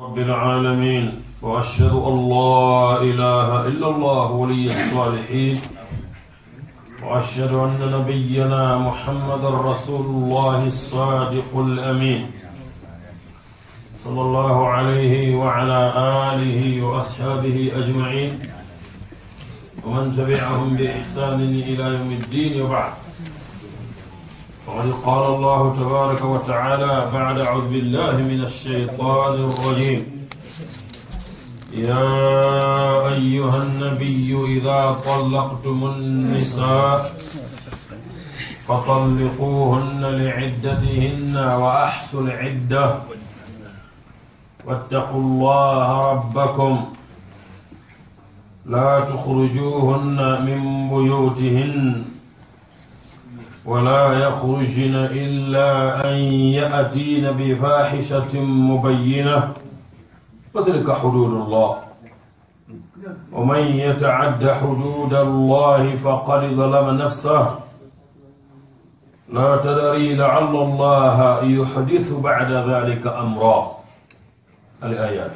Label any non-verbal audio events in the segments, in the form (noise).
رب العالمين وأشهد أن لا إله إلا الله ولي الصالحين. وأشهد أن نبينا محمد رسول الله الصادق الأمين. صلى الله عليه وعلى آله وأصحابه أجمعين. ومن تبعهم بإحسان إلى يوم الدين وبعد. وقد قال الله تبارك وتعالى بعد أعوذ بالله من الشيطان الرجيم. يا أيها النبي إذا طلقتم النساء فطلقوهن لعدتهن وأحسوا العدة واتقوا الله ربكم. لا تخرجوهن من بيوتهن. ولا يخرجن إلا أن يأتين بفاحشة مبينة. وتلك حدود الله. ومن يتعد حدود الله فقد ظلم نفسه. لا تدري لعل الله يحدث بعد ذلك أمرا. الآيات.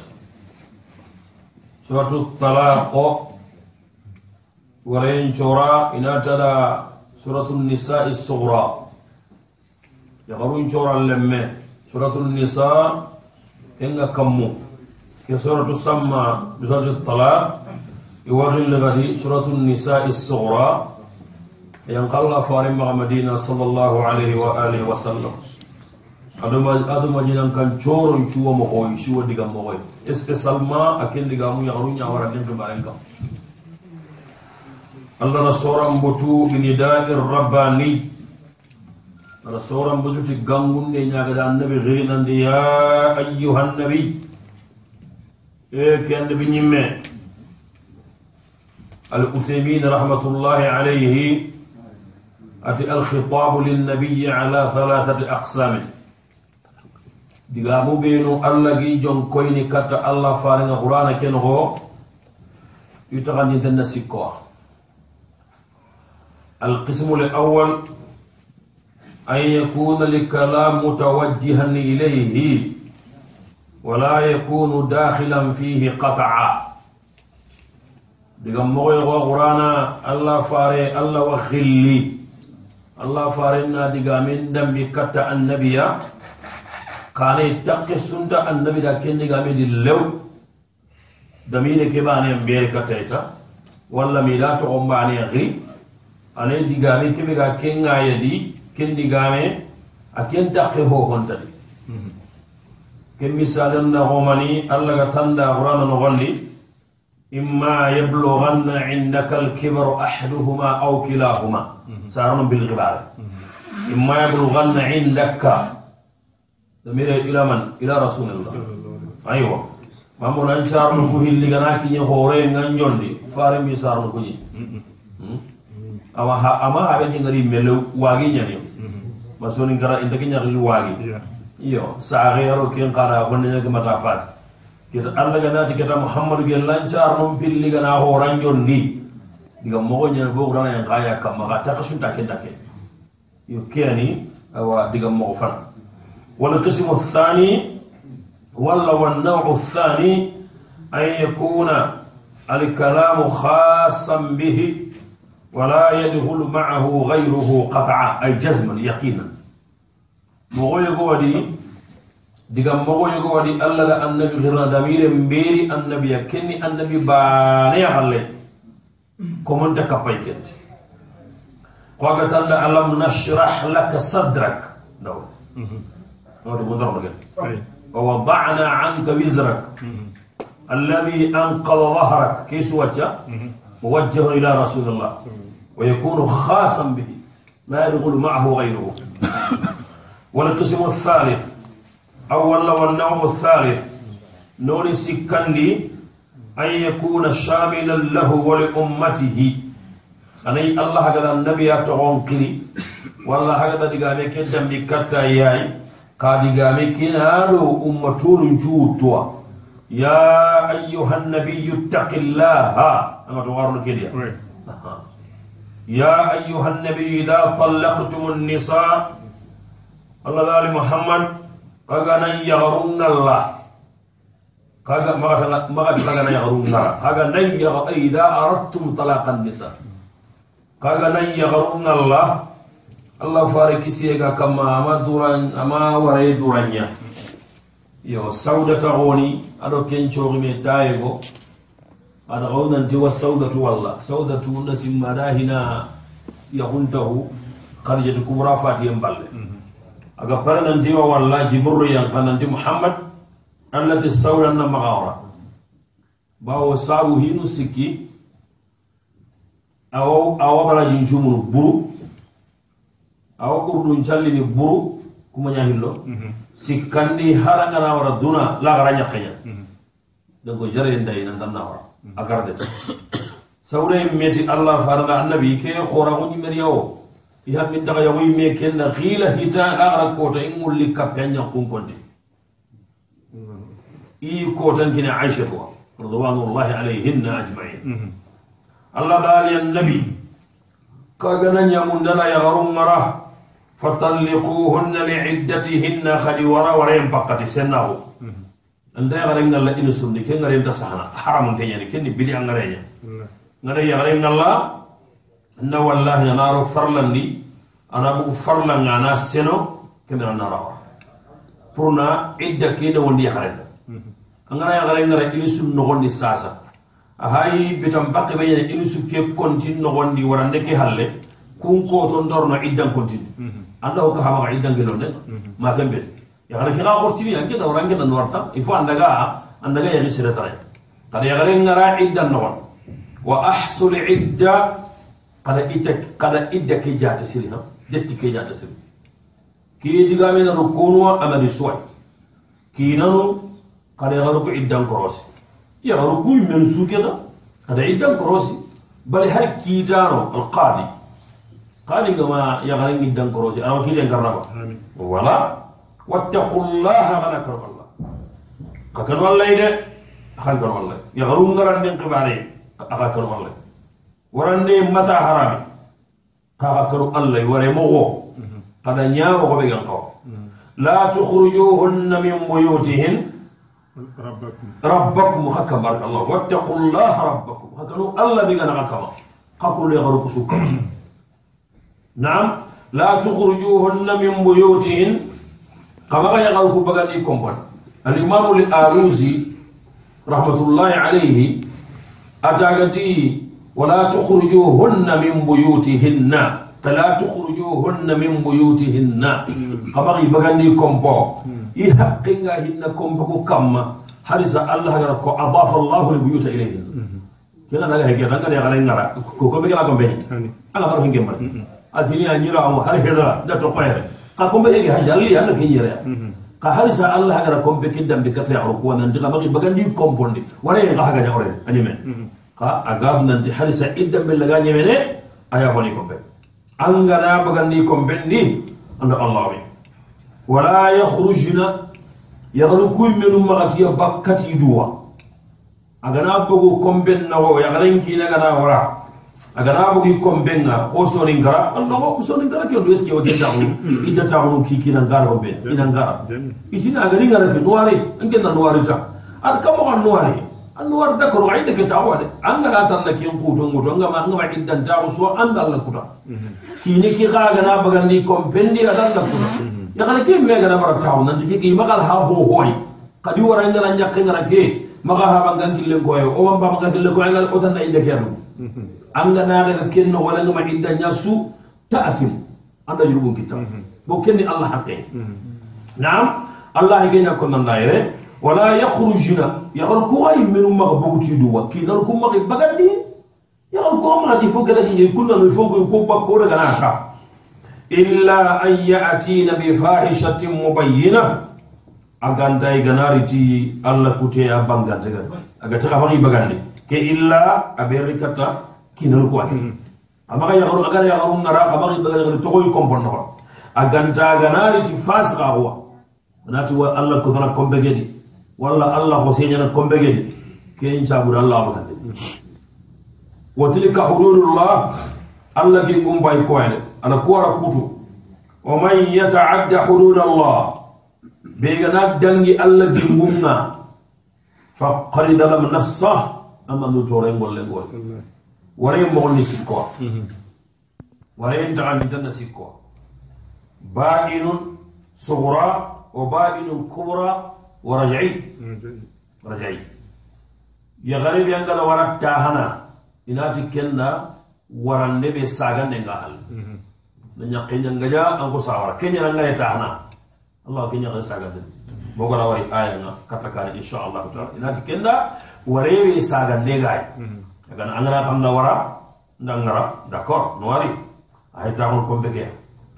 سورة الطلاق. ورين شورا. إن سورة النساء الصغرى. يقرون شورا لما. سورة النساء إن كمو. كسورة تسمى بسورة الطلاق. يوغي لغدي سورة النساء الصغرى. ينقل فارم مدينة صلى الله عليه وآله وسلم. aduma aduma jinan kan coron cuwa mogoy cuwa diga mogoy spécialement aken diga mu yagaru nya wara den to baren kam الله نصورا بطو بنداء الرباني. نصورا بطو تقنون نيجا النبي غينا يا أيها النبي. إيه كان نبي نيمة. الأثيمين رحمة الله عليه. أتي الخطاب للنبي على ثلاثة أقسام. digamu benu allah gi jon koyni katta allah faringa qur'ana ken ho yutagani danna sikko القسم الأول أن يكون الكلام متوجها إليه ولا يكون داخلا فيه قطعا. دغم مغيغو قرانا الله فاري الله وخلي. الله فارنا دغامين دم بكتا النبي. كان يتقي سنت النبي لكن دغامين اللو دمين كباني بير كتا ولا ميلات عمباني غي. Ane digame kebe ga kengaya di ken digame a ken takke hohontadi ken misalen na homani allah ga tanda qur'ana nogondi imma yablughanna indaka alkibaru ahaduhuma aw kilahuma sarano bilgibare imma yablughanna indaka damire ila man ila rasulillah aywa mamo nan charno ko hilligana kiñe hoore nganjondi fare mi sarno ko ñi awa ama ha benji ngari melo wagi iya, nyani masoni ngara inta kinya ri wagi. Iyo saagero ken kara wani ke mata fat kita Allah gana ti kita Muhammadu gen lancar rum pilli gana horan jonni diga mogo nyani bo gana yang kaya ka ma ta kasun ta kenda ke yo iya, ni awa diga mogo fat wal qismu thani wala wan naw'u thani an yakuna al kalamu khasan bihi. ولا يدخل معه غيره قطعا أي جزما يقينا. مغوي قوادي ديغام مغوي قوادي ألا لا النبي غير دمير مبيري النبي كني النبي باني غلي. كومن تكباي كنت قوغت الله ألم نشرح لك صدرك. نو. ووضعنا عنك وزرك. الذي أنقض ظهرك. كيس وجه موجه إلى رسول الله. ويكون خاصا به. ما يدخل معه غيره. والقسم الثالث. أول والنوع الثالث. نور سكندي أن يكون شاملا له ولأمته. أني الله هكذا النبي أتغنقري والله هكذا دقامي كنتم بكتا ياي قد دقامي كنالو أمتون جوتوا يا أيها النبي اتق الله. أما تغارون كده. يا أيها النبي إذا طلقتم النساء. الله ذا محمد. قَالَ يغرون الله. ما قَالَ يغرون الله. إذا أردتم طلاق النساء. قَالَ يغرون الله. الله فارك سيئك كما أما دوران أما وري دورانيا. Yo saudata goni aɗo kencoxime dayego aɗa xawnanti wa saudatu walla saudatu na simmada hina yaxuntahu khadijatu kubra fatiyen balle aga parenantiwa walla jibrlu yankananti muhammad allati saudanna maxawara bawo sabu hinu sikki awo awa barajin sumunu buru awa ɓurdun callini buru kuma kumañahillo mhm. sikkandi harangana wara duna lagara ñakkeña. Mhm. Donc jarayen dayi nantanna wara. Mhm. A garde sawre meti allah faranga annabi ke xoraxu ñimeriya o i hammin taxa yaxuy me kenna xiila hita lagara koota i ngulli kappe a ñakkun konti. I kootankine aishatuwa radwanullahi alayhinna ajmain. Allah daali annabi kagana ñamundana yaxaru ngara fatalliquhunna li'iddatihinna khadi wara wara yam pakati sennahu. Anda yagare ngalla ina sunni ke ngare sahana haram ke nyani ken ni bidi ngare nya ngare yagare ngalla na wallahi na ro farlandi ana bu farlanga na seno kemena na rawa purna idda ke da wondi yagare ngara yagare ngare ina sun no gondi sasa. Ahay bitam bakke kontin no gondi warande ke halle. Kun iddan anda iddan ma kambe ya gara kira kortini anke da orange da norta ifo andaga andaga ya gisira tare kada ya gara ngara iddan non wa ahsul idda kada idda kada idda ke jata siri ha detti ke jata siri ki diga men no kono amadi suwai ki nanu kada ya gara ko iddan korosi ya gara ko men suketa kada iddan korosi bal har kitano alqadi قال كما يغرين جدا كروسي أنا كيلين كرنبا ولا واتقوا الله غنا كرم الله. كرم الله إذا خان كرم الله. يغرون غران من قباري أخا كرم الله. ورندي متى حرام كاغا كرم الله ورمو قد نيامو بيغان قو لا تخرجوهن من بيوتهن. ربكم. ربكم هكا بارك الله. واتقوا الله ربكم. هكا الله بيغان هكا قاكل يغرق سوكا. (coughs) نعم. لا تخرجوهن من بيوتهن. كما يقول بغني كومبون الإمام الآلوزي رحمة الله عليه اتاغتي ولا تخرجوهن من بيوتهن. فلا تخرجوهن من بيوتهن. كما بغني كومبو يحقنا هن كومبو كما حرز الله غرق أضاف الله البيوت إليهن. كنا نغا هيك. نغا يغلا نغا كوكو بيغلا كومبي أنا بارو هنجي مر atini anyira amu hari hedra da to qayre ka kombe egi hajarli yalla kinyira ka hari sa allah gara kombe kidam bi katya ruku nan diga magi bagandi kompondi wala ga haga ja ore anyime ka agab nan di hari sa iddam bil laga nyime ne aya woni kombe angara bagandi kombe ni anda allah wi wala yakhrujna yaghlukum min ummati bakati duwa agana bogo kombe nawo na ga na wara agana bogi kombenga o soningara alnoxo soningara ke ondu est ce que o detaxunu hmm. i detaxunu kikina ngara o ɓen hmm. ina ngara. Hmm. Itina agaringarati noiri a ngenna noiri ta. Ad kamoxa noiri a noir d' accord waxa i deke taxuwa de. A ngana tanna ken xuuto nguto angama angama iddantaxu so an dalla kuta kiine ki xa agana bagandi compendi a dalla kuta yaxana ke me gana mara taxu nanti ke ki maxal xa xooxooy xadi wara ngana ñaqe ngana ke maxa xaɓangan killenkoye o wambamaga killenkoye ngal o tanna i ndeke a dug أنا نانا كن ولا نما عند ناسو تأثم أنا جربون كتاب بوكني الله حقين نعم الله يجينا كنا نايرة ولا يخرجنا يخرج كواي من أمك بقتي دوا كي نركم ما يبغاني يخرج كواي ما تفوق لك يكون لنا يفوق يكوب كورة جناحها إلا أن يأتينا بفاحشة مبينة أغان داي غناري تي الله كوتي أبان غاتغان أغاتغا فغي بغاني كي إلا أبيري كتا kinal ko ani amaga ya garu agara ya garu ngara xamari bagandi to koy kompon no aganta ganariti fasqa huwa nati wa allah ko dana kombe gedi walla allah ko senyana kombe gedi ke incha bur allah bagandi wa tilka hududullah allah gi gumbay ko ene ana kuwara kutu wa man yata'adda hududallah begana dangi allah warai mo ni sikko mhm. wara ta ni dan sikko ba'inun sughra wa ba'inun kubra wa ya garib yang kala wara tahana inati kenna wara nebe sagan ne ngal mhm. na nyaqin ngaja an ko sawara kenya ngaya tahana allah kenya ngal sagan ne mogora wari aya na katakara insha allah ta'ala inati kenna warebe sagan ne kan angara tan na wara ndangara d'accord noari ay taxul ko beke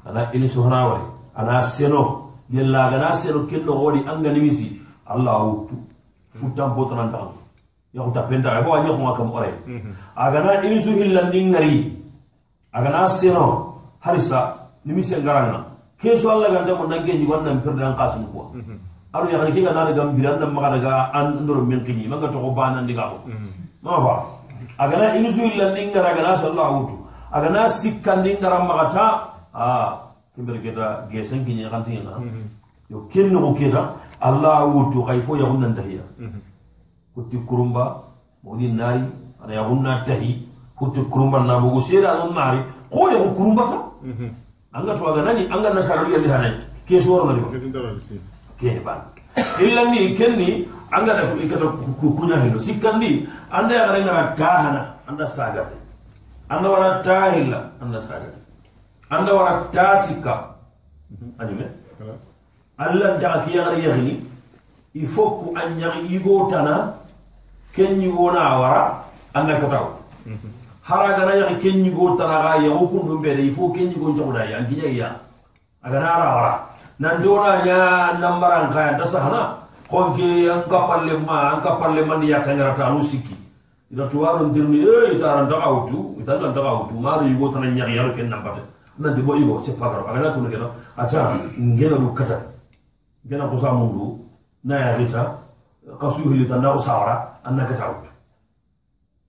ana ini sohna wari ana seno yella gana seno kello wori anga nimisi allah wutu futam botanan tan ya uta penta ay bo anyo ko kam ore agana ini su hillan ngari agana seno harisa nimisi ngaranga keso allah ganda mo nagge ni wannan pirdan qasim ko alu ya kan kinga na daga biran nan maka daga an ndoro min kini manga to ko banan diga ko ma fa agana inusuillan ɗin gara agana sallo a wutu agana sikkan ɗin gara magata a kember keta gesen kiñe xantiñena yo ken noxu keta allah a wutu xay fo yaxun nan tahiya hutti kurumba moni naari ana yaxun na tahi hutti kurumba na bogo seeda anon naari xo yaxu kurumbata? Anga to aganani anga nasarariyandi xanay ke soorongariba teban illandi kenni angada ikata kuñahilo sikkandi anda yagara ngara kahana anda sagade anda wara tahilla anda sagade anda wara ta sikka añume allantaxa kiyagara yahini il faut ku a ñaxi igotana kenñigona wara anda kataw mhm. hara gana yaxi kenñigotanaxa yaxu kundum ɓeede il faut kenñigon coxunayi an kiñagiya agana ara wara. nandora ya nambaran kaya dasa hana konki angka parlema angka parlema ni yakanya rata alusiki ina tuwaro ndirmi e eh, itaran da autu itaran da itu mari yugo tana nyari yaro ken nambata nandi bo yugo se pagaro agana kunu kena. Ata ngena du kata ngena kusa mundu na ya rita qasuhi li tanna usawara annaka ta'ud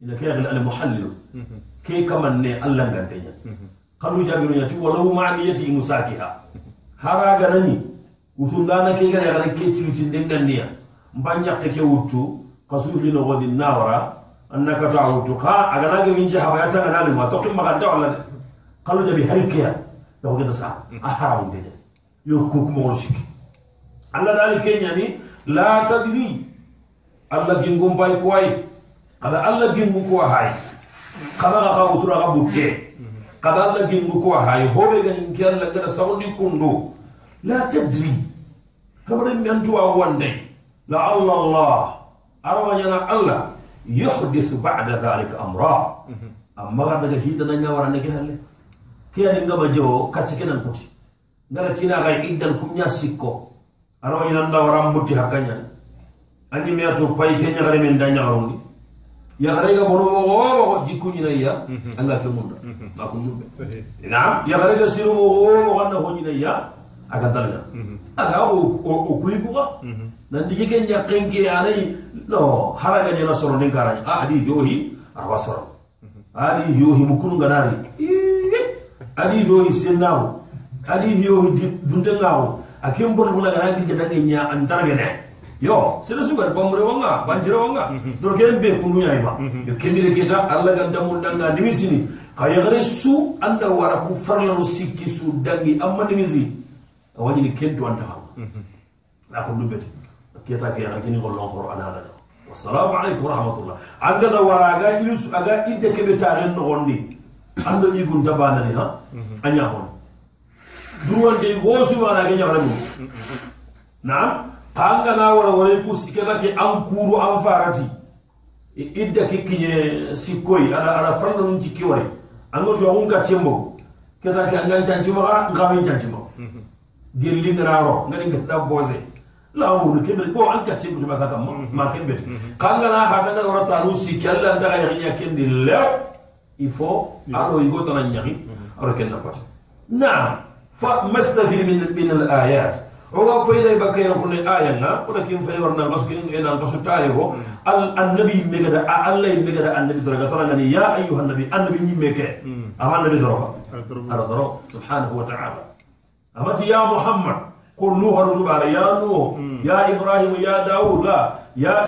ina kaya al muhallil ke kaman ne allah gandenya kalu jabiru yati walau ma'niyati musakiha hara ganani wutundana ke gana yagara ke cigitinden ganniya mpan ñakke ke kasur kasurli nogodi nawara annakato a wuttu ha aganage min jahabayatangananima tokin maganta walla wala kalu jabi harikeya yagogena sa a haramundede yo kukumogono shiki allah dani keñani la tadri. Allah gingum pay kuwayi kada allah gingu kuwa hay kamaga ka wutura ka butte kada Allah gingu ko hay hobe ga nin kiyar la gara sawndi kundo la tadri kamar mi antu wa wande la Allah. Allah arwa yana Allah. Yuhdithu ba'da dhalika amra. Amma ga daga hida nan yawara ne halle kiya ni ngama jo kacce kenan kuti ngala kina ga iddal kunya sikko arwa yana ndawara mbuti hakanya. Anyi mi atu pay kenya gare men danya garundi ya gare ga bono mo mo ko jikku ni ya anga ke munda ma ko nyumbe صحيح na ya gare ga siru mo mo ganna ho ni ya aga dalga aga o o kuy buga nan digi ken ya kenke anai no haraga ni na soro nin karanya a adi yohi arwa soro adi yohi mukunu ganari adi yohi sennawo adi yohi dundengawo akin bor bula ga adi jada nya antarga ne yo sene sugar bambure wonga banjire wonga mhm. doro kenen be kunduñayima mhm. yo kembire keta allah gan dammuɗanga nimisini ka yagre su allah wara ku farlano sikki su dangi amma nimisi a wañini kento antaxa mhm. a ko dumbete keta ke yaxa kini xollon xoro ananaga wassalamu aleykum warahmatullah. Angana wara aga ilus aga idde keɓe taxen noxondi ando ɗigun dabanani ha? A ñaxon durwante woosumanaga ñaxre mum naam? an gana warawarai ku sike kake an kuru an farati. Idda kikkiñe sikkoi aɗa aɗa farda num jikki wari. An ga tuwa kun ka cembo. Keta ke angan cantimaxa nxamen cantima mhm. gelli ngararo ngani gata bose lawuru kembe ko an ka cembo ma kaka ma mhm. kembe mhm. kan gana hata ngana wara tanu sikki alla anta ga yaxiña kendi lew il faut aɗo yigotana ñaxi aɗo kenna pati. Naam fa mastafir min al ayat oga fayda ba kay ko ne aya nga ko kin fay warna ngas kin ena ngasu tayo ko al annabi megada allah megada annabi daraga tara ngani ya ayuha annabi annabi ni meke ama annabi daraga ala daro subhanahu wa ta'ala amati ya muhammad ko nuhu haru ya nuhu ya ibrahim ya daud la ya